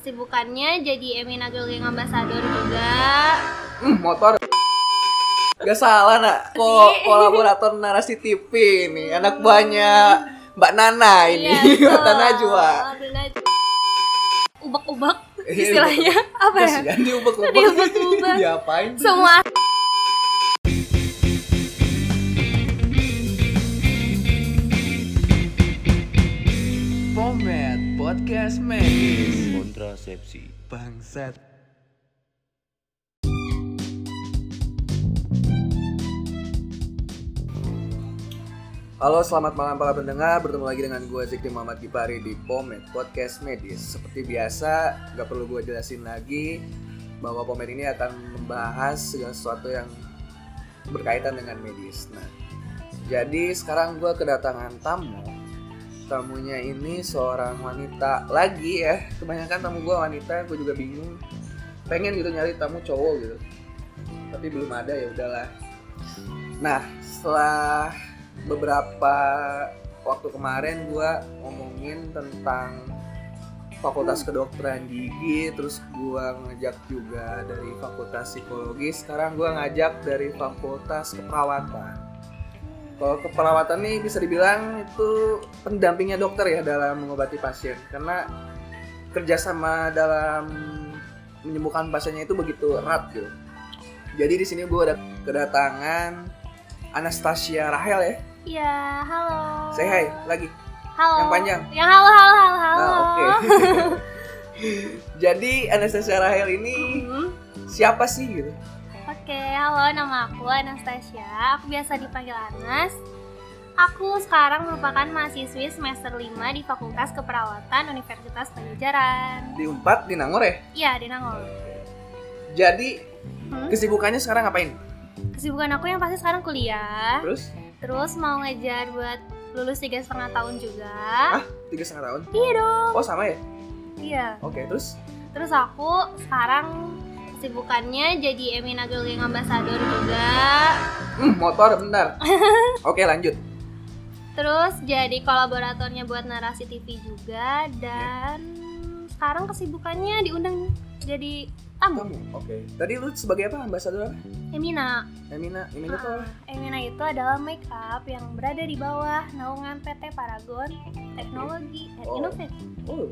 kesibukannya jadi Emina Girl Gang Ambassador juga Hmm, motor. Gak salah nak, kok kolaborator narasi TV ini anak buahnya Mbak Nana ini, Iya, Mbak Najwa. Iya, istilahnya apa ya? Diubek-ubek. Diubek-ubek. Diapain? Semua Podcast Medis kontrasepsi. Bangsat. Halo selamat malam para pendengar. Bertemu lagi dengan gue Zikri Muhammad Gipari di Pomet Podcast Medis Seperti biasa gak perlu gue jelasin lagi Bahwa Pomet ini akan membahas segala sesuatu yang berkaitan dengan medis. Nah jadi sekarang gue kedatangan tamu tamunya ini seorang wanita lagi ya. Kebanyakan tamu gue wanita gue juga bingung. Pengen gitu nyari tamu cowok gitu. Tapi belum ada ya udahlah. Nah setelah beberapa waktu kemarin gue ngomongin tentang fakultas kedokteran gigi terus gue ngajak juga dari fakultas psikologi sekarang gue ngajak dari fakultas keperawatan kalau keperawatan nih bisa dibilang itu pendampingnya dokter ya dalam mengobati pasien karena kerjasama dalam menyembuhkan pasiennya itu begitu erat gitu. Jadi di sini gue ada kedatangan Anastasia Rahel ya. Iya, halo. Say hi lagi. Halo. Yang panjang. Yang halo, halo, halo, halo. Nah, oke. Jadi Anastasia Rahel ini Mhm. siapa sih gitu? Oke, halo nama aku Anastasia. Aku biasa dipanggil Anas. Aku sekarang merupakan mahasiswi semester 5 di Fakultas Keperawatan Universitas Pajajaran. Di Unpad di Nangor ya. Iya, di Nangor. Jadi Hmm? kesibukannya sekarang ngapain? Kesibukan aku yang pasti sekarang kuliah. Terus? Terus mau ngejar buat lulus tiga setengah tahun juga. Ah, tiga setengah tahun. Iya dong. Oh sama ya? Iya. Oke, terus? Terus aku sekarang kesibukannya jadi Emina Girl Gang Ambassador juga. Hmm, motor bentar. Oke, lanjut. Terus jadi kolaboratornya buat narasi TV juga dan sekarang kesibukannya diundang jadi tamu. Oke. Tadi lu sebagai apa? Ambasador apa? Emina. Emina, Emina apa? Ah, Emina itu adalah make up yang berada di bawah naungan PT Paragon Teknologi dan Oh. Inovasi. Oh,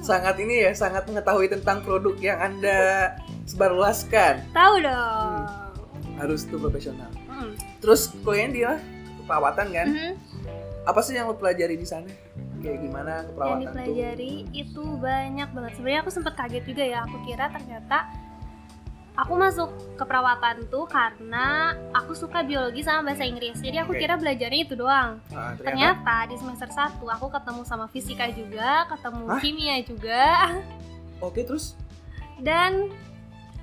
sangat ini ya, sangat mengetahui tentang produk yang anda sebarluaskan. Tahu dong. Harus tuh profesional. Hmm. Terus kuliahnya dia keperawatan kan? Mhm. Apa sih yang lo pelajari di sana? Kayak gimana Yang keperawatan tuh? dipelajari itu banyak banget. Sebenarnya aku sempat kaget juga ya. Aku kira ternyata aku masuk keperawatan tuh karena aku suka biologi sama bahasa Inggris. Jadi aku Oke. kira belajarnya itu doang. Ah, ternyata, Ternyata di semester 1 aku ketemu sama fisika juga, ketemu Hah? kimia juga, Oke, terus? dan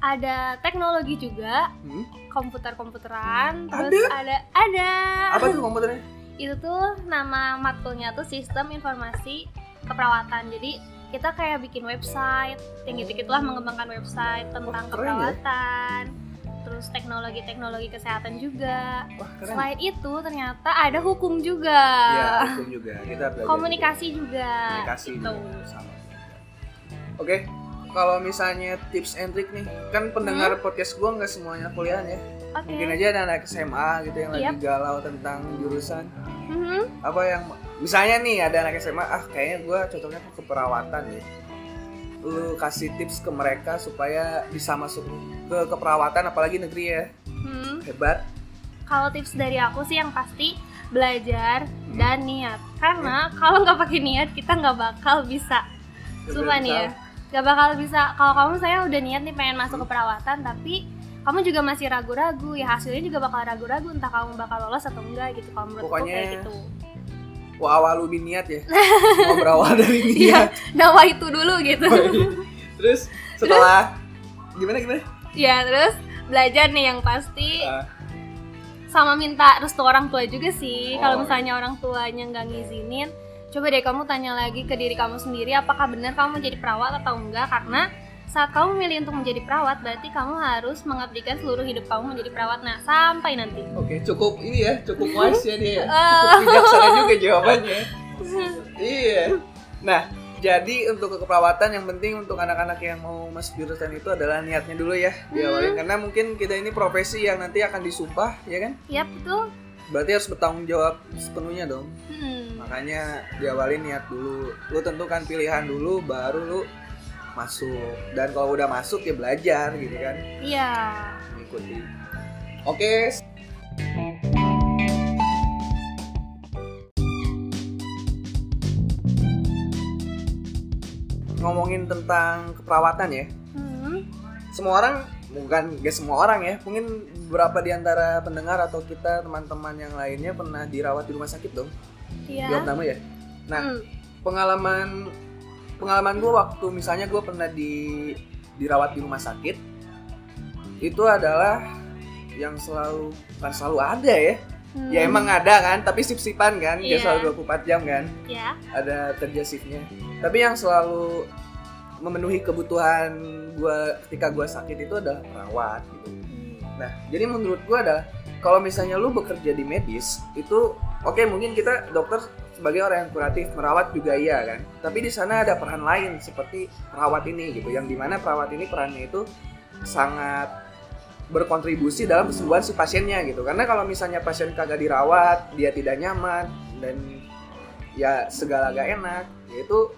ada teknologi juga, Hmm? komputer-komputeran, terus ada ada. Apa tuh komputernya? Itu tuh nama matkulnya tuh Sistem Informasi Keperawatan. Jadi kita kayak bikin website, yang gitu-gitu lah mengembangkan website tentang Wah, keren ya. keperawatan. Terus teknologi-teknologi kesehatan juga. Wah, keren. Selain itu ternyata ada hukum juga. Ya, hukum juga. Kita komunikasi juga komunikasi gitu. juga sama. Oke, kalau misalnya tips and trick nih, kan pendengar podcast gua nggak semuanya kuliah ya. oke Mungkin aja ada anak SMA gitu yang lagi Yap. galau tentang jurusan. Mhm. Apa yang misalnya nih ada anak SMA, ah kayaknya gua cocoknya ke keperawatan deh. Lu kasih tips ke mereka supaya bisa masuk ke keperawatan apalagi negeri ya. Hmm. Hebat. kalau tips dari aku sih yang pasti belajar dan niat. Karena kalau nggak pakai niat kita nggak bakal bisa. Sumpah nih ya nggak bakal bisa. Kalau kamu saya udah niat nih pengen masuk ke perawatan tapi kamu juga masih ragu-ragu ya hasilnya juga bakal ragu-ragu entah kamu bakal lolos atau enggak gitu kalau menurutku Pokoknya kayak gitu Wah awal lu niat ya. Mau berawal dari Iya, niat. nawa itu dulu gitu Terus setelah gimana gimana? ya terus belajar nih yang pasti Ah, sama minta restu orang tua juga sih Oh. kalau misalnya orang tuanya nggak ngizinin coba deh kamu tanya lagi ke diri kamu sendiri apakah benar kamu menjadi perawat atau enggak karena saat kamu memilih untuk menjadi perawat berarti kamu harus mengabdikan seluruh hidup kamu menjadi perawat nah sampai nanti Oke, cukup ini ya, cukup wise ya dia. Oh. Cukup bijaksana juga jawabannya. iya. Nah, Jadi untuk keperawatan yang penting untuk anak-anak yang mau masuk jurusan itu adalah niatnya dulu ya diawalin Hmm. karena mungkin kita ini profesi yang nanti akan disumpah ya kan? Yap, betul. Berarti harus bertanggung jawab sepenuhnya dong. Hmm. Makanya diawalin niat dulu. Lu tentukan pilihan dulu baru lu masuk. Dan kalau udah masuk ya belajar gitu kan. Iya. Mengikuti. Oke. Ngomongin tentang keperawatan ya. Hmm. Semua orang bukan gak semua orang ya. Mungkin beberapa di antara pendengar atau kita teman-teman yang lainnya pernah dirawat di rumah sakit dong. Iya. Jawab nama ya. Nah, Hmm. pengalaman pengalaman gue waktu misalnya gue pernah di dirawat di rumah sakit itu adalah yang selalu kan selalu ada ya Hmm. ya emang ada kan tapi sip-sipan kan dia Iya. selalu 24 jam kan Ya. ada kerja shiftnya tapi yang selalu memenuhi kebutuhan gue ketika gue sakit itu adalah perawat gitu Hmm. Nah, jadi menurut gua adalah kalau misalnya lu bekerja di medis itu oke mungkin kita dokter sebagai orang yang kuratif merawat juga iya kan. Tapi di sana ada peran lain seperti perawat ini gitu, yang di mana perawat ini perannya itu sangat berkontribusi dalam kesembuhan si pasiennya gitu. Karena kalau misalnya pasien kagak dirawat, dia tidak nyaman dan ya segala gak enak, yaitu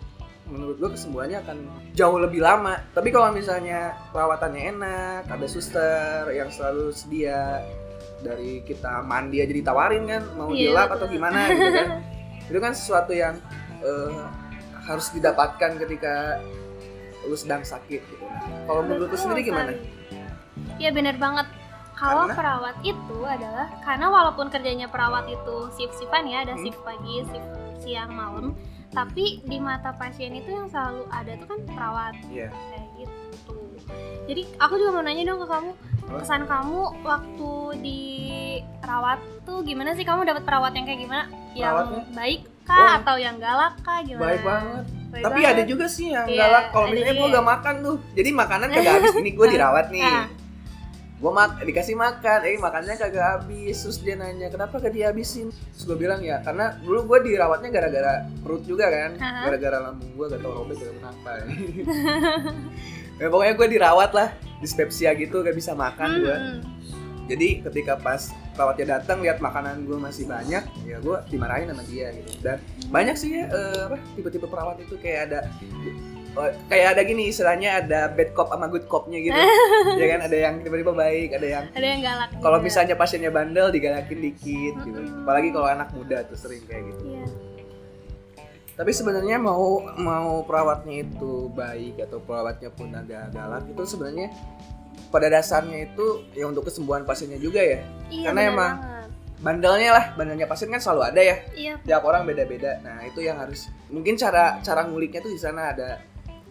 menurut gue kesembuhannya akan jauh lebih lama. Tapi kalau misalnya perawatannya enak, ada suster yang selalu sedia dari kita mandi aja ditawarin kan, mau Iya, dilap atau gimana gitu kan. Itu kan sesuatu yang eh, harus didapatkan ketika lu sedang sakit gitu. Kalau menurut lu sendiri gimana? Iya benar banget. Kalau Karena? perawat itu adalah karena walaupun kerjanya perawat itu shift-shiftan ya, ada Hmm. shift pagi, shift siang, malam, tapi di mata pasien itu yang selalu ada tuh kan perawat Iya. kayak gitu. Jadi aku juga mau nanya dong ke kamu, kesan kamu waktu di rawat tuh gimana sih? Kamu dapat perawat yang kayak gimana? Yang Perawatnya? baik kah Oh. atau yang galak kah gimana? Baik banget. Baik Tapi banget. ada juga sih yang Iya, galak. Kalau misalnya gue ya. gak makan tuh, jadi makanan kagak habis. Ini gue dirawat nih. Ah. gue mak dikasih makan eh makannya kagak habis terus dia nanya kenapa gak dihabisin terus gue bilang ya karena dulu gue dirawatnya gara-gara perut juga kan Aha. gara-gara lambung gue gak tau robek gak kenapa ya pokoknya gue dirawat lah dispepsia gitu gak bisa makan gue Hmm. jadi ketika pas perawatnya datang lihat makanan gue masih banyak ya gue dimarahin sama dia gitu dan banyak sih ya apa tipe-tipe perawat itu kayak ada eh, kayak ada gini istilahnya ada bad cop sama good copnya gitu ya kan ada yang tiba-tiba baik ada yang Ada yang galak. kalau misalnya pasiennya bandel digalakin dikit gitu Mm-mm. apalagi kalau anak muda tuh sering kayak gitu. Tapi sebenarnya mau mau perawatnya itu baik atau perawatnya pun agak galak itu sebenarnya pada dasarnya itu ya untuk kesembuhan pasiennya juga ya. Iya, Karena emang banget. bandelnya lah bandelnya pasien kan selalu ada ya. Iya, tiap orang beda-beda. Nah itu yang harus mungkin cara cara nguliknya tuh di sana ada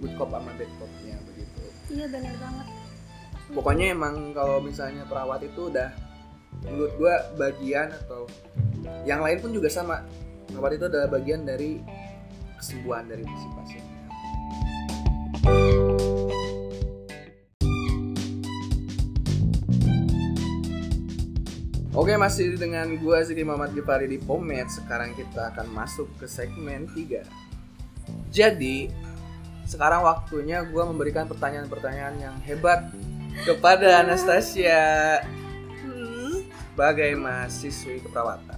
good cop sama bad copnya begitu. Iya benar banget. pokoknya emang kalau misalnya perawat itu udah menurut gua bagian atau yang lain pun juga sama. Perawat itu adalah bagian dari kesembuhan dari si pasien Oke masih dengan gua Ziki Muhammad Gifari di Pomet Sekarang kita akan masuk ke segmen 3 Jadi sekarang waktunya gua memberikan pertanyaan-pertanyaan yang hebat kepada Anastasia Hmm. sebagai mahasiswi keperawatan.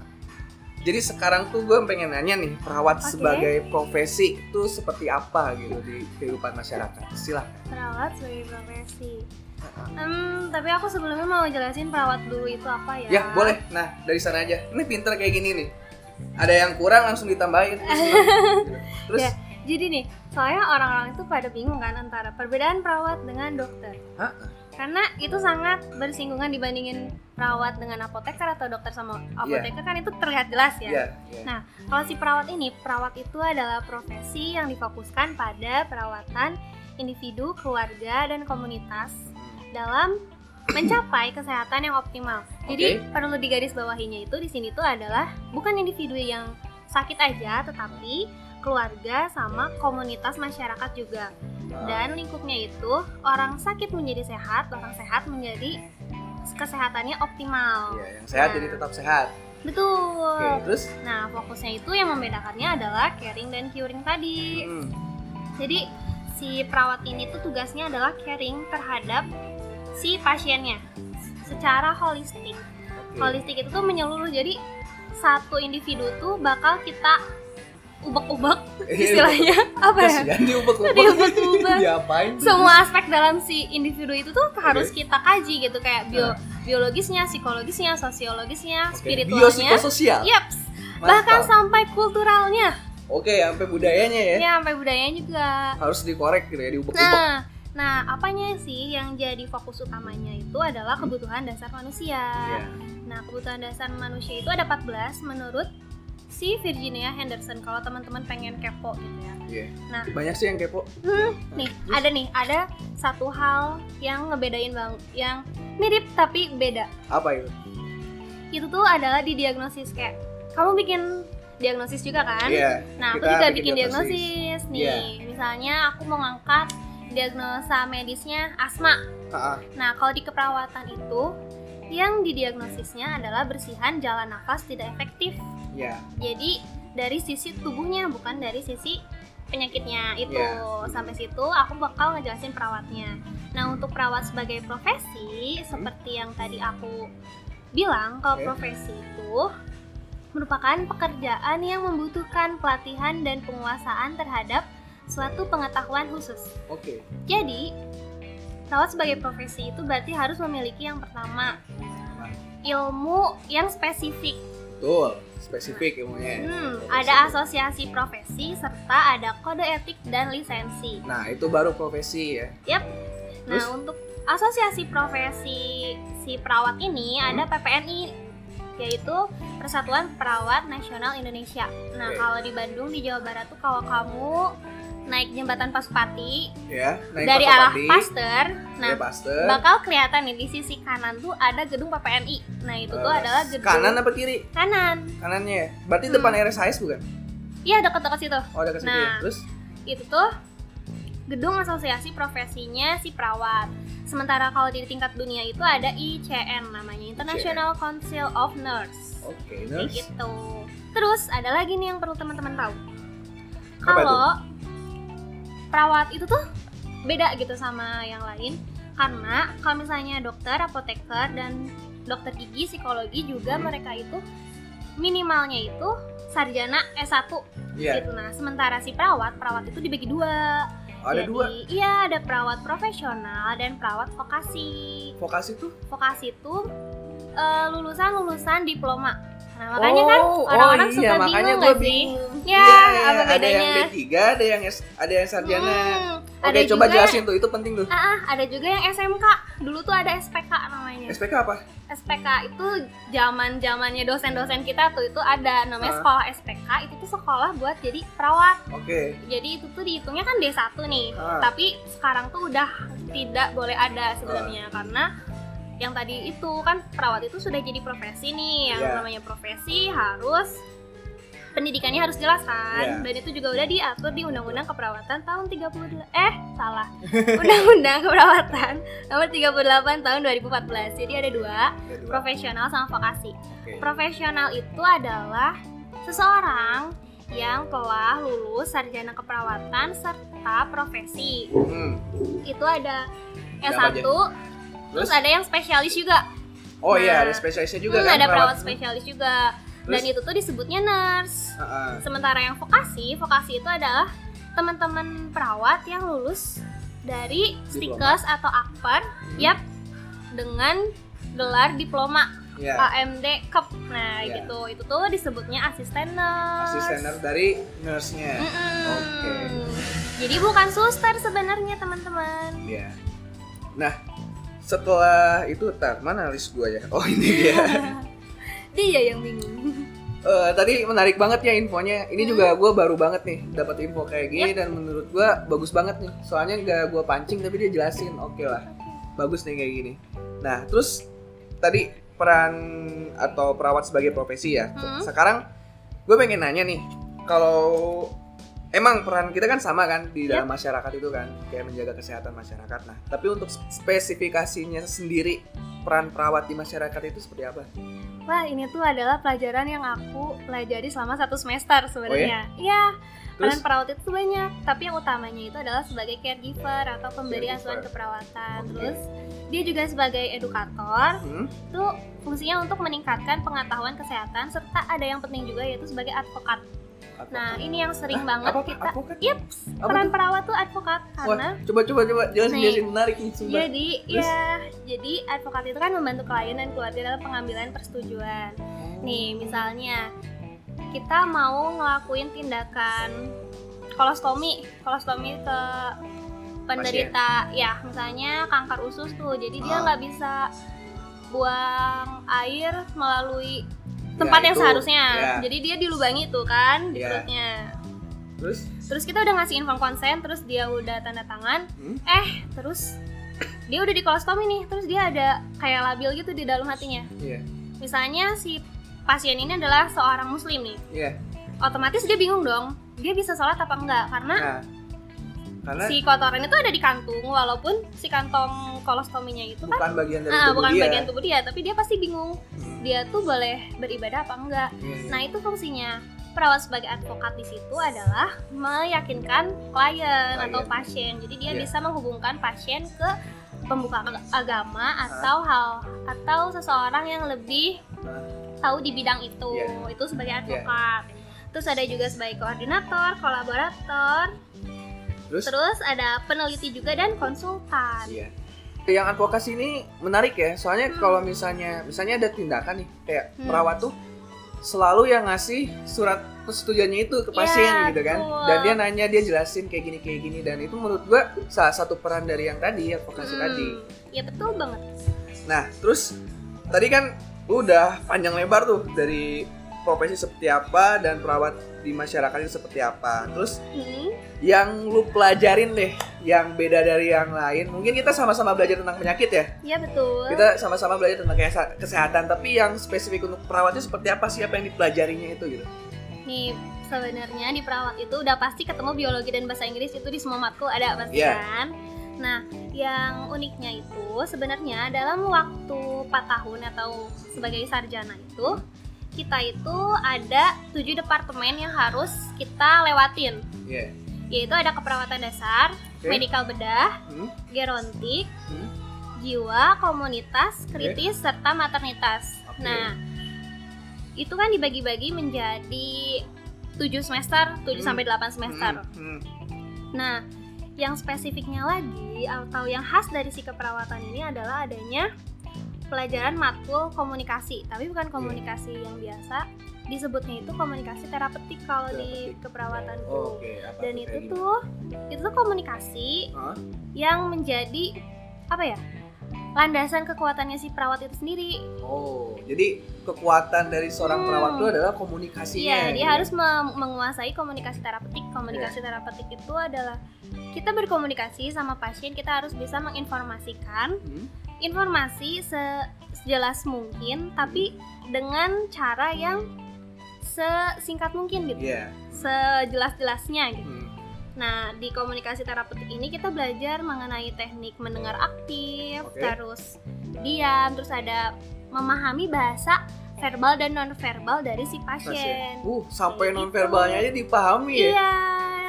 Jadi sekarang tuh gue pengen nanya nih perawat Oke. sebagai profesi itu seperti apa gitu di kehidupan masyarakat. Silahkan. Perawat sebagai profesi. Hmm, tapi aku sebelumnya mau jelasin perawat dulu itu apa ya? Ya boleh. Nah dari sana aja. Ini pinter kayak gini nih. Ada yang kurang langsung ditambahin. Terus. Terus Ya. Jadi nih, soalnya orang-orang itu pada bingung kan antara perbedaan perawat dengan dokter. Hah? Karena itu sangat bersinggungan dibandingin perawat dengan apoteker atau dokter sama apoteker kan itu terlihat jelas ya. ya, ya. Nah, Kalau si perawat ini, perawat itu adalah profesi yang difokuskan pada perawatan individu, keluarga, dan komunitas dalam mencapai kesehatan yang optimal. Jadi perlu digarisbawahinya itu di sini tuh adalah bukan individu yang sakit aja, tetapi keluarga sama komunitas masyarakat juga. Dan lingkupnya itu orang sakit menjadi sehat, orang sehat menjadi kesehatannya optimal. Ya, yang sehat Nah. jadi tetap sehat. Betul. Oke, terus Nah, fokusnya itu yang membedakannya adalah caring dan curing tadi. hmm, Jadi si perawat ini tuh tugasnya adalah caring terhadap si pasiennya secara holistik. Oke. Holistik itu tuh menyeluruh. Jadi satu individu tuh bakal kita ubek-ubek istilahnya apa ya? Diubek-ubek. Diubek-ubek. Diapain? Semua aspek dalam si individu itu tuh harus kita kaji gitu kayak bio, Nah. biologisnya, psikologisnya, sosiologisnya, Oke, spiritualnya. Biopsikososial. Yaps. Mantap. Bahkan sampai kulturalnya. Oke, sampai budayanya ya. Ya, sampai budayanya juga. Harus dikorek gitu ya, diubek-ubek. Nah, nah apanya sih yang jadi fokus utamanya itu adalah kebutuhan dasar manusia. Iya. Nah, kebutuhan dasar manusia itu ada 14 menurut si Virginia Henderson kalau teman-teman pengen kepo gitu ya. Iya. Nah. banyak sih yang kepo. Hmm, Nah, nih, terus? ada nih, ada satu hal yang ngebedain bang, yang mirip tapi beda. Apa itu? Itu tuh adalah di diagnosis kayak kamu bikin diagnosis juga kan? Iya. Nah, aku juga bikin bikin diagnosis. diagnosis nih. Iya. Misalnya aku mau ngangkat diagnosa medisnya asma. Ah. Nah, kalau di keperawatan itu yang didiagnosisnya adalah bersihan jalan nafas tidak efektif. Iya. Jadi dari sisi tubuhnya bukan dari sisi penyakitnya itu. Iya. Sampai situ aku bakal ngejelasin perawatnya. Nah, untuk perawat sebagai profesi seperti yang tadi aku bilang, kalau Oke. profesi itu merupakan pekerjaan yang membutuhkan pelatihan dan penguasaan terhadap suatu pengetahuan khusus. Oke. Jadi, perawat sebagai profesi itu berarti harus memiliki yang pertama ilmu yang spesifik. Betul. Spesifik ilmunya. Hmm, ada asosiasi profesi serta ada kode etik dan lisensi. Nah, itu baru profesi ya. Nah, Terus? untuk asosiasi profesi si perawat ini Hmm. ada PPNI yaitu Persatuan Perawat Nasional Indonesia. Nah, Oke. kalau di Bandung di Jawa Barat tuh kalau kamu naik jembatan Pasupati Ya, naik dari arah Pasopati, Pasteur, nah ya, Pasteur. bakal kelihatan nih di sisi kanan tuh ada gedung PPNI. Nah, itu tuh Eh, adalah gedung kanan apa kiri? kanan. Kanannya ya. Berarti Hmm. depan RSIS bukan? Iya, dekat-dekat situ. Oh, ke situ. Nah. ya? Terus Itu tuh gedung asosiasi profesinya si perawat. Sementara kalau di tingkat dunia itu ada ICN namanya International Council of Nurse. oke, Kayak nurse. gitu. Terus ada lagi nih yang perlu teman-teman tahu. Kalau perawat itu tuh beda gitu sama yang lain karena kalau misalnya dokter, apoteker dan dokter gigi, psikologi juga Hmm. mereka itu minimalnya itu sarjana S1 Iya, gitu. Nah, sementara si perawat, perawat itu dibagi dua. Oh, ada Jadi, dua. Iya, ada perawat profesional dan perawat vokasi. Vokasi tuh Vokasi itu eh, lulusan-lulusan diploma. Nah, makanya kan Oh, orang-orang oh, iya, suka makanya bingung nggak sih? bingung. Ya, Iya, apa Ada yang bedanya? D3, ada yang S, ada yang sarjana. Hmm, Oke, ada coba juga- jelasin tuh, itu penting tuh. Ah, ah, ada juga yang SMK. Dulu tuh ada SPK namanya. SPK apa? SPK itu zaman zamannya dosen-dosen kita tuh itu ada namanya Ah. sekolah SPK. Itu tuh sekolah buat jadi perawat. Oke. Jadi itu tuh dihitungnya kan D1 nih. Ah. Tapi sekarang tuh udah tidak boleh ada sebenarnya karena yang tadi itu kan perawat itu sudah jadi profesi nih. Yang Iya. namanya profesi harus pendidikannya harus jelas kan. Iya. Dan itu juga udah diatur di Undang-Undang Keperawatan tahun 30 eh salah. Undang-Undang Keperawatan nomor 38 tahun 2014. Jadi ada dua, Ada dua. profesional sama vokasi. Oke. Profesional itu adalah seseorang yang telah lulus sarjana keperawatan serta profesi. Hmm. Itu ada Ada apa S1, aja? Terus ada yang spesialis juga. Oh iya, Nah, ada spesialisnya juga Hmm, kan. ada perawat spesialis juga. Dan Terus? itu tuh disebutnya nurse. Ah, ah. Sementara yang vokasi, vokasi itu adalah teman-teman perawat yang lulus dari stikes atau akper, Hmm. yap, dengan gelar diploma Iya. AMD Cup. Nah, Iya. gitu. Itu tuh disebutnya asisten nurse. Asisten nurse dari nurse-nya. Mm-mm. Oke. Jadi bukan suster sebenarnya, teman-teman. Iya. Nah, setelah itu tar mana list gua ya? Oh, ini dia. Dia yang bingung. Eh, tadi menarik banget ya infonya. Ini Hmm. juga gue baru banget nih dapat info kayak gini dan menurut gue bagus banget nih. Soalnya nggak gue pancing tapi dia jelasin. Oke lah, bagus nih kayak gini. Nah terus tadi peran atau perawat sebagai profesi ya. Hmm. Sekarang gue pengen nanya nih, kalau emang peran kita kan sama kan di dalam masyarakat itu kan, kayak menjaga kesehatan masyarakat. Nah tapi untuk spesifikasinya sendiri peran perawat di masyarakat itu seperti apa? wah ini tuh adalah pelajaran yang aku pelajari selama satu semester sebenarnya. Iya. Terus? Peran perawat itu banyak, tapi yang utamanya itu adalah sebagai caregiver atau pemberi asuhan keperawatan. Oke. Terus dia juga sebagai edukator, Hmm? itu fungsinya untuk meningkatkan pengetahuan kesehatan serta ada yang penting juga yaitu sebagai advokat. Nah, ini yang sering Hah? banget apa, kita Advokat? Peran perawat tuh advokat Wah, karena coba coba coba jelasin Nih. jelasin menarik nih sumpah. jadi Terus? ya jadi advokat itu kan membantu klien dan keluarga dalam pengambilan persetujuan. Nih, misalnya kita mau ngelakuin tindakan kolostomi, kolostomi ke penderita ya, misalnya kanker usus tuh. Jadi dia Ah. nggak bisa buang air melalui tempat Ya, yang itu. seharusnya. Ya. Jadi dia dilubangi tuh kan di Ya. perutnya. Terus? Terus kita udah ngasih info konsen, terus dia udah tanda tangan. Hmm? Eh, terus dia udah di kolostomi nih, terus dia ada kayak labil gitu di dalam hatinya. Iya. Misalnya si pasien ini adalah seorang muslim nih, Iya. otomatis dia bingung dong, dia bisa sholat apa enggak? Karena Nah. Karena si kotoran itu ada di kantung, walaupun si kantong kolostominya itu kan bukan bagian dari ah, tubuh bukan dia. bagian tubuh dia, tapi dia pasti bingung Hmm. dia tuh boleh beribadah apa enggak. Iya, iya. Nah itu fungsinya perawat sebagai advokat di situ adalah meyakinkan klien Klien. atau pasien. Jadi dia Iya. bisa menghubungkan pasien ke pembuka ag- agama atau hal atau seseorang yang lebih Hah? tahu di bidang itu. Iya. Itu sebagai advokat. Terus ada juga sebagai koordinator, kolaborator, Terus? terus ada peneliti juga dan konsultan. Iya. Yang advokasi ini menarik ya, soalnya Hmm. kalau misalnya misalnya ada tindakan nih, kayak Hmm. perawat tuh selalu yang ngasih surat persetujuannya itu ke pasien Iya, gitu kan. betul. Dan dia nanya, dia jelasin kayak gini kayak gini dan itu menurut gua salah satu peran dari yang tadi advokasi Hmm, tadi. Ya betul banget. Nah, terus tadi kan udah panjang lebar tuh dari profesi seperti apa dan perawat di masyarakat itu seperti apa. Terus Hmm, yang lu pelajarin deh yang beda dari yang lain. Mungkin kita sama-sama belajar tentang penyakit ya. ya betul. Kita sama-sama belajar tentang kesehatan, tapi yang spesifik untuk perawatnya seperti apa sih apa yang dipelajarinya itu gitu. Nih sebenarnya di perawat itu udah pasti ketemu biologi dan bahasa Inggris itu di semua matkul ada pasti Iya. kan. Nah, yang uniknya itu sebenarnya dalam waktu 4 tahun atau sebagai sarjana itu kita itu ada tujuh departemen yang harus kita lewatin Iya. yaitu ada keperawatan dasar, Oke. medikal bedah, Hmm? gerontik, Hmm? jiwa, komunitas, kritis, serta maternitas. Oke. Nah, itu kan dibagi-bagi menjadi 7 semester, 7 Hmm. sampai 8 semester. Hmm. Hmm. Nah, yang spesifiknya lagi atau yang khas dari si keperawatan ini adalah adanya pelajaran matkul komunikasi, tapi bukan komunikasi yang biasa. Disebutnya itu komunikasi terapeutik kalau di keperawatan. Oh, Oke, apa Dan itu gini? tuh itu tuh komunikasi Hah? yang menjadi apa ya? landasan kekuatannya si perawat itu sendiri. Oh, jadi kekuatan dari seorang Hmm. perawat itu adalah komunikasinya. Iya, dia gitu. harus mem- menguasai komunikasi terapeutik. Komunikasi terapeutik itu adalah kita berkomunikasi sama pasien, kita harus bisa menginformasikan Hmm? Informasi se- sejelas mungkin, tapi dengan cara yang sesingkat mungkin gitu, Iya. sejelas-jelasnya gitu. Hmm. Nah, di komunikasi terapeutik ini kita belajar mengenai teknik mendengar aktif, Oke. terus diam, terus ada memahami bahasa verbal dan nonverbal dari si Pasien. pasien. Uh, sampai Kayak non gitu. verbalnya aja dipahami ya. Iya.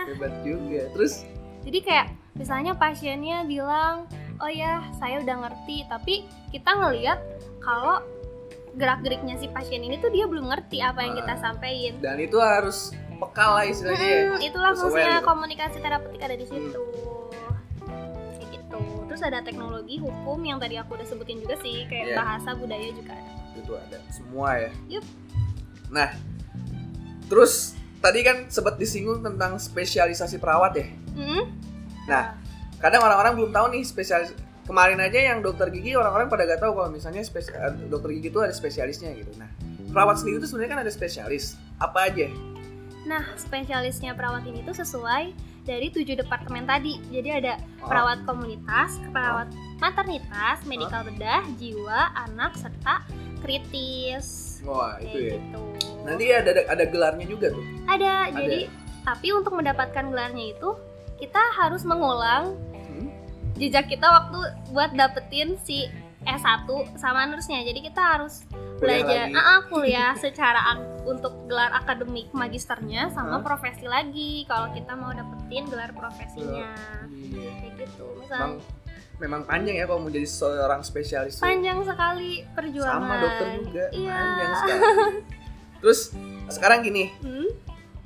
Hebat juga. Terus Jadi kayak misalnya pasiennya bilang, "Oh ya, saya udah ngerti." Tapi kita ngelihat kalau gerak-geriknya si pasien ini tuh dia belum ngerti apa yang kita Ah. sampaikan. dan itu harus peka lah istilahnya ya. Hmm, itulah fungsinya komunikasi terapeutik ada di situ. Kayak gitu. Terus ada teknologi hukum yang tadi aku udah sebutin juga sih, kayak Iya. bahasa budaya juga ada. Itu ada semua ya. Yup. Nah, terus tadi kan sempat disinggung tentang spesialisasi perawat ya. Hmm? Nah, kadang orang-orang belum tahu nih spesialis kemarin aja yang dokter gigi orang-orang pada gak tahu kalau misalnya spes- eh, dokter gigi itu ada spesialisnya gitu. Nah, perawat sendiri itu sebenarnya kan ada spesialis. Apa aja? Nah, spesialisnya perawat ini tuh sesuai dari tujuh departemen tadi. Jadi ada Oh, perawat komunitas, perawat maternitas, medikal bedah, jiwa, anak, serta kritis. Wah, itu ya. Gitu. Nanti ada ada gelarnya juga tuh. Ada, Ada. jadi tapi untuk mendapatkan gelarnya itu kita harus mengulang? Jejak kita waktu buat dapetin si S1 sama nursnya. Jadi kita harus Kuliah belajar lagi. ah, ah, kuliah secara untuk gelar akademik magisternya sama Hah? profesi lagi kalau kita mau dapetin gelar profesinya. Iya. Kayak gitu. Memang Misal memang panjang ya kalau mau jadi seorang spesialis. panjang sekali perjuangan. Sama dokter juga. Iya. Panjang sekali. Terus sekarang gini Hmm?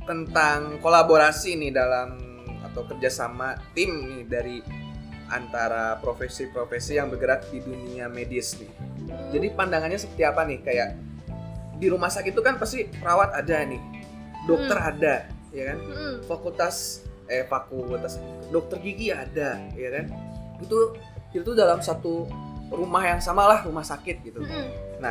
tentang kolaborasi nih dalam atau kerjasama tim nih dari antara profesi-profesi yang bergerak di dunia medis nih. Jadi pandangannya seperti apa nih? Kayak di rumah sakit itu kan pasti perawat ada nih, dokter Hmm. ada, ya kan? Mm-mm. Fakultas eh fakultas dokter gigi ada, ya kan? Itu itu dalam satu rumah yang sama lah rumah sakit gitu. Mm-mm.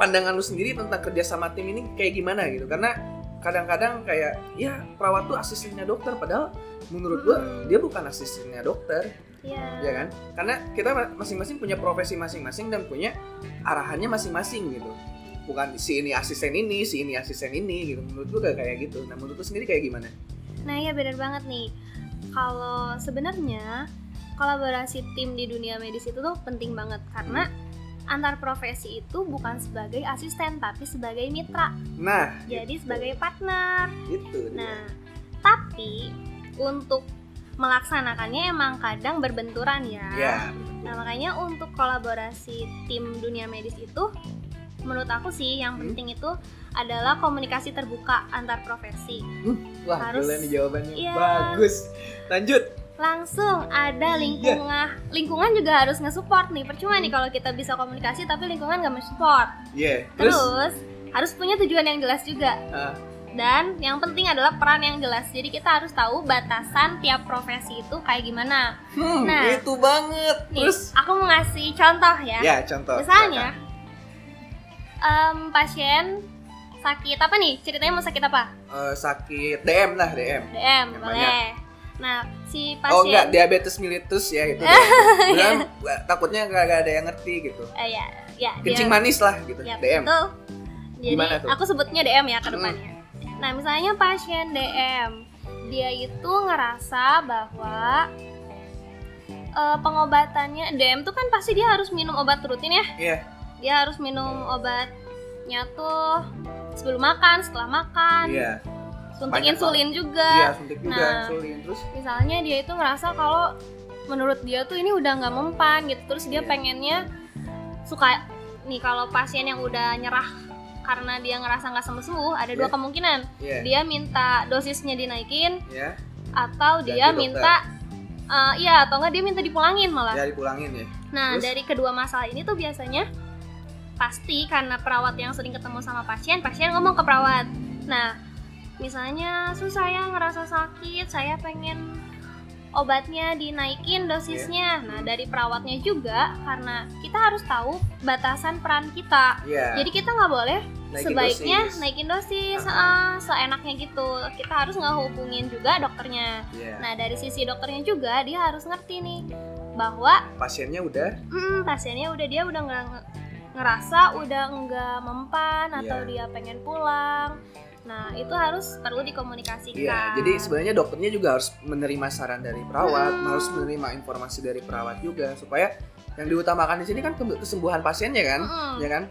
Pandangan lu sendiri tentang kerjasama tim ini kayak gimana gitu? Karena kadang-kadang kayak ya perawat tuh asistennya dokter, padahal menurut gua Hmm. dia bukan asistennya dokter, Iya. ya kan? Karena kita ma- masing-masing punya profesi masing-masing dan punya arahannya masing-masing gitu. Bukan si ini asisten ini, si ini asisten ini gitu. Menurut gak kayak gitu. Nah, menurut lu sendiri kayak gimana? Nah ya benar banget nih. Kalau sebenarnya kolaborasi tim di dunia medis itu tuh penting banget karena antar profesi itu bukan sebagai asisten tapi sebagai mitra. Nah, Jadi gitu. sebagai partner. itu dia. Nah, tapi untuk melaksanakannya emang kadang berbenturan ya. ya, Nah, makanya untuk kolaborasi tim dunia medis itu menurut aku sih yang Hmm. penting itu adalah komunikasi terbuka antar profesi. wah harus- nih jawabannya Iya. bagus. Lanjut. langsung ada Iya. lingkungan lingkungan juga harus nge-support nih percuma nih kalau kita bisa komunikasi tapi lingkungan gak men-support Iya. Terus, terus harus punya tujuan yang jelas juga ah, dan yang penting adalah peran yang jelas jadi kita harus tahu batasan tiap profesi itu kayak gimana hmm, Nah. itu banget. nih Terus, aku mau ngasih contoh ya, ya contoh. misalnya em, pasien sakit apa nih ceritanya mau sakit apa. Eh, sakit DM lah DM. DM Yang boleh nah si Oh enggak, pasien diabetes mellitus ya itu. Beneran, takutnya nggak nggak ada yang ngerti gitu. eh, ya ya dia- Kencing manis lah gitu. Ya, DM. betul. Jadi Gimana tuh? aku sebutnya DM ya ke Hmm. Nah, misalnya pasien DM, dia itu ngerasa bahwa eh, pengobatannya DM tuh kan pasti dia harus minum obat rutin ya. Iya. Dia harus minum obatnya tuh sebelum makan, setelah makan, Iya. suntik Banyak insulin juga. Iya, suntik juga Nah. insulin terus. Misalnya dia itu ngerasa kalau menurut dia tuh ini udah nggak mempan gitu, terus dia Iya. pengennya suka nih kalau pasien yang udah nyerah karena dia ngerasa nggak sembuh sembuh ada dua Iya. kemungkinan Iya. dia minta dosisnya dinaikin Ya. atau Ganti dia dokter. minta eh, iya atau enggak dia minta dipulangin malah Ya dipulangin ya. nah terus? dari kedua masalah ini tuh biasanya pasti karena perawat yang sering ketemu sama pasien pasien ngomong ke perawat nah misalnya su saya ngerasa sakit saya pengen obatnya dinaikin dosisnya nah dari perawatnya juga karena kita harus tahu batasan peran kita Iya. jadi kita nggak boleh Naikin sebaiknya dosis. naikin dosis Aha. ah, seenaknya gitu kita harus nggak hubungin juga dokternya Iya. nah dari sisi dokternya juga dia harus ngerti nih bahwa Pasiennya udah hmm, pasiennya udah dia udah nggak nge- ngerasa udah nggak mempan atau Iya. dia pengen pulang nah itu harus perlu dikomunikasikan Iya, jadi sebenarnya dokternya juga harus menerima saran dari perawat, Hmm. harus menerima informasi dari perawat juga supaya yang diutamakan di sini kan ke- kesembuhan pasiennya kan, Mm-mm. ya kan?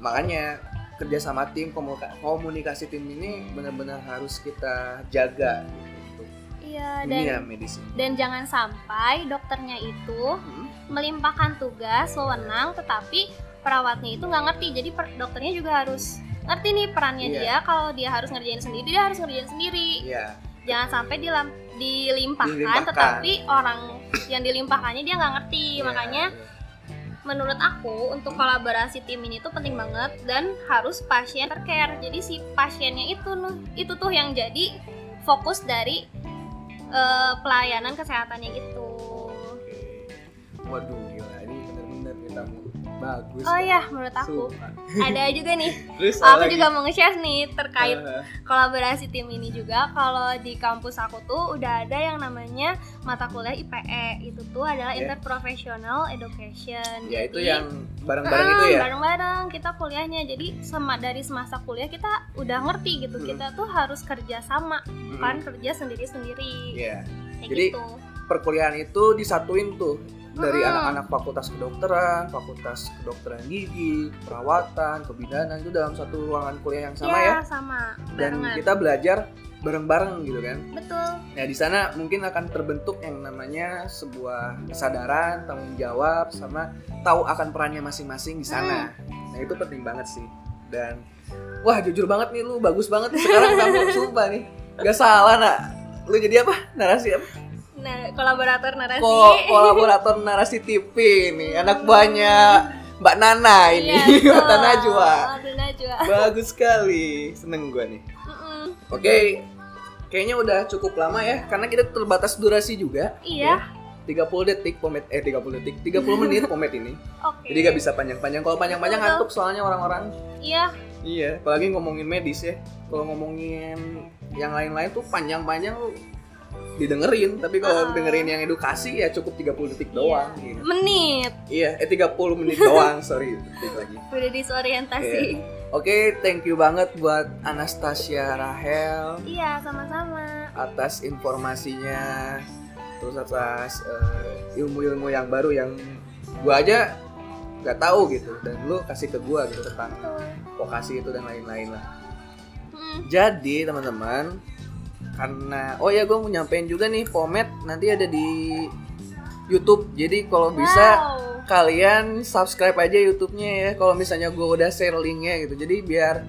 Makanya kerja sama tim komunika- komunikasi tim ini benar-benar harus kita jaga untuk iya dan medis ini. dan jangan sampai dokternya itu Hmm, melimpahkan tugas wewenang tetapi perawatnya itu nggak ngerti jadi per- dokternya juga harus ngerti nih perannya Iya. dia kalau dia harus ngerjain sendiri dia harus ngerjain sendiri Iya, jangan sampai dilam- dilimpahkan, Dilimpahkan. tetapi orang yang dilimpahkannya dia nggak ngerti iya, makanya iya. Menurut aku untuk kolaborasi tim ini tuh penting banget dan harus pasien tercare jadi si pasiennya itu nuh itu tuh yang jadi fokus dari eh, pelayanan kesehatannya gitu. Waduh, bagus. oh ya menurut aku Sumpah. ada juga nih Terus aku lagi? juga mau nge-share nih terkait Eh, kolaborasi tim ini juga kalau di kampus aku tuh udah ada yang namanya mata kuliah IPE itu tuh adalah Ya. interprofessional education ya itu yang bareng-bareng ah, itu ya. bareng-bareng kita kuliahnya jadi sema dari semasa kuliah kita udah ngerti gitu Hmm. kita tuh harus kerja sama Hmm, bukan kerja sendiri-sendiri Iya. kayak Jadi, gitu perkuliahan itu disatuin tuh dari Mm-mm. anak-anak fakultas kedokteran, fakultas kedokteran gigi, perawatan, kebidanan itu dalam satu ruangan kuliah yang sama ya. Iya, sama. Dan Barengan. kita belajar bareng-bareng gitu kan. Betul. Nah di sana mungkin akan terbentuk yang namanya sebuah kesadaran, tanggung jawab, sama tahu akan perannya masing-masing di sana. Nah itu penting banget sih. Dan wah jujur banget nih lu bagus banget nih sekarang kamu sumpah nih. Gak salah nak. Lu jadi apa? Narasi apa? Nah, kolaborator narasi. Ko kolaborator narasi TV nih. Anak buahnya Mbak Nana ini, Iya, Mbak Najwa. Najwa. Bagus sekali. Seneng gua nih. Oke, kayaknya udah cukup lama ya, karena kita terbatas durasi juga. Iya. 30 detik pomet, eh 30 detik, 30 menit pomet ini. Oke. Jadi gak bisa panjang-panjang. Kalau panjang-panjang ngantuk soalnya orang-orang. Iya. Iya, apalagi ngomongin medis ya. Kalau ngomongin yang lain-lain tuh panjang-panjang didengerin, tapi kalau Ah. dengerin yang edukasi ya cukup 30 detik doang gitu. Menit. Iya, eh 30 menit doang, sorry, detik lagi. Udah disorientasi. Oke, thank you banget buat Anastasia Rahel. Iya, sama-sama. atas informasinya terus atas eh, ilmu-ilmu yang baru yang gua aja nggak tahu gitu dan lu kasih ke gua gitu tentang Betul. vokasi itu dan lain-lain lah Mm. jadi teman-teman karena oh ya gua mau nyampein juga nih pomet nanti ada di YouTube. Jadi kalau bisa Wow. kalian subscribe aja YouTube-nya ya kalau misalnya gue udah share linknya gitu. Jadi biar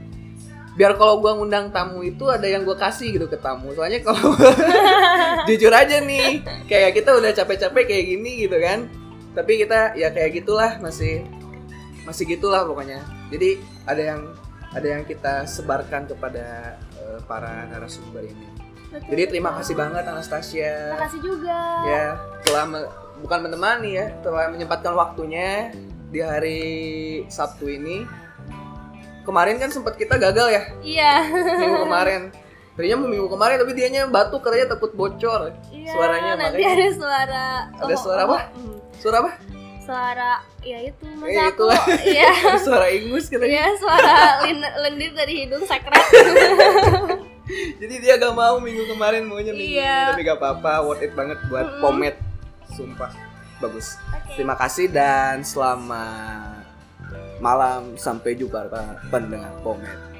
biar kalau gue ngundang tamu itu ada yang gue kasih gitu ke tamu. Soalnya kalau jujur aja nih kayak kita udah capek-capek kayak gini gitu kan. Tapi kita ya kayak gitulah masih masih gitulah pokoknya. Jadi ada yang ada yang kita sebarkan kepada eh, para narasumber ini Betul, jadi terima kasih banget Anastasia Terima kasih juga. ya telah me- bukan menemani ya telah menyempatkan waktunya di hari Sabtu ini kemarin kan sempat kita gagal ya Iya. minggu kemarin tadinya mau minggu kemarin tapi dianya batuk katanya takut bocor Iya. Suaranya nanti makanya. ada suara. Ada suara apa? mm. suara apa Suara ya itu Eh, masa aku. Iya. suara ingus katanya Iya, suara lendir dari hidung sekret. jadi dia gak mau minggu kemarin maunya minggu Iya. ini tapi gak apa-apa worth it banget buat Mm-mm. pomet sumpah bagus Oke. Terima kasih dan selamat malam sampai jumpa para pendengar komen.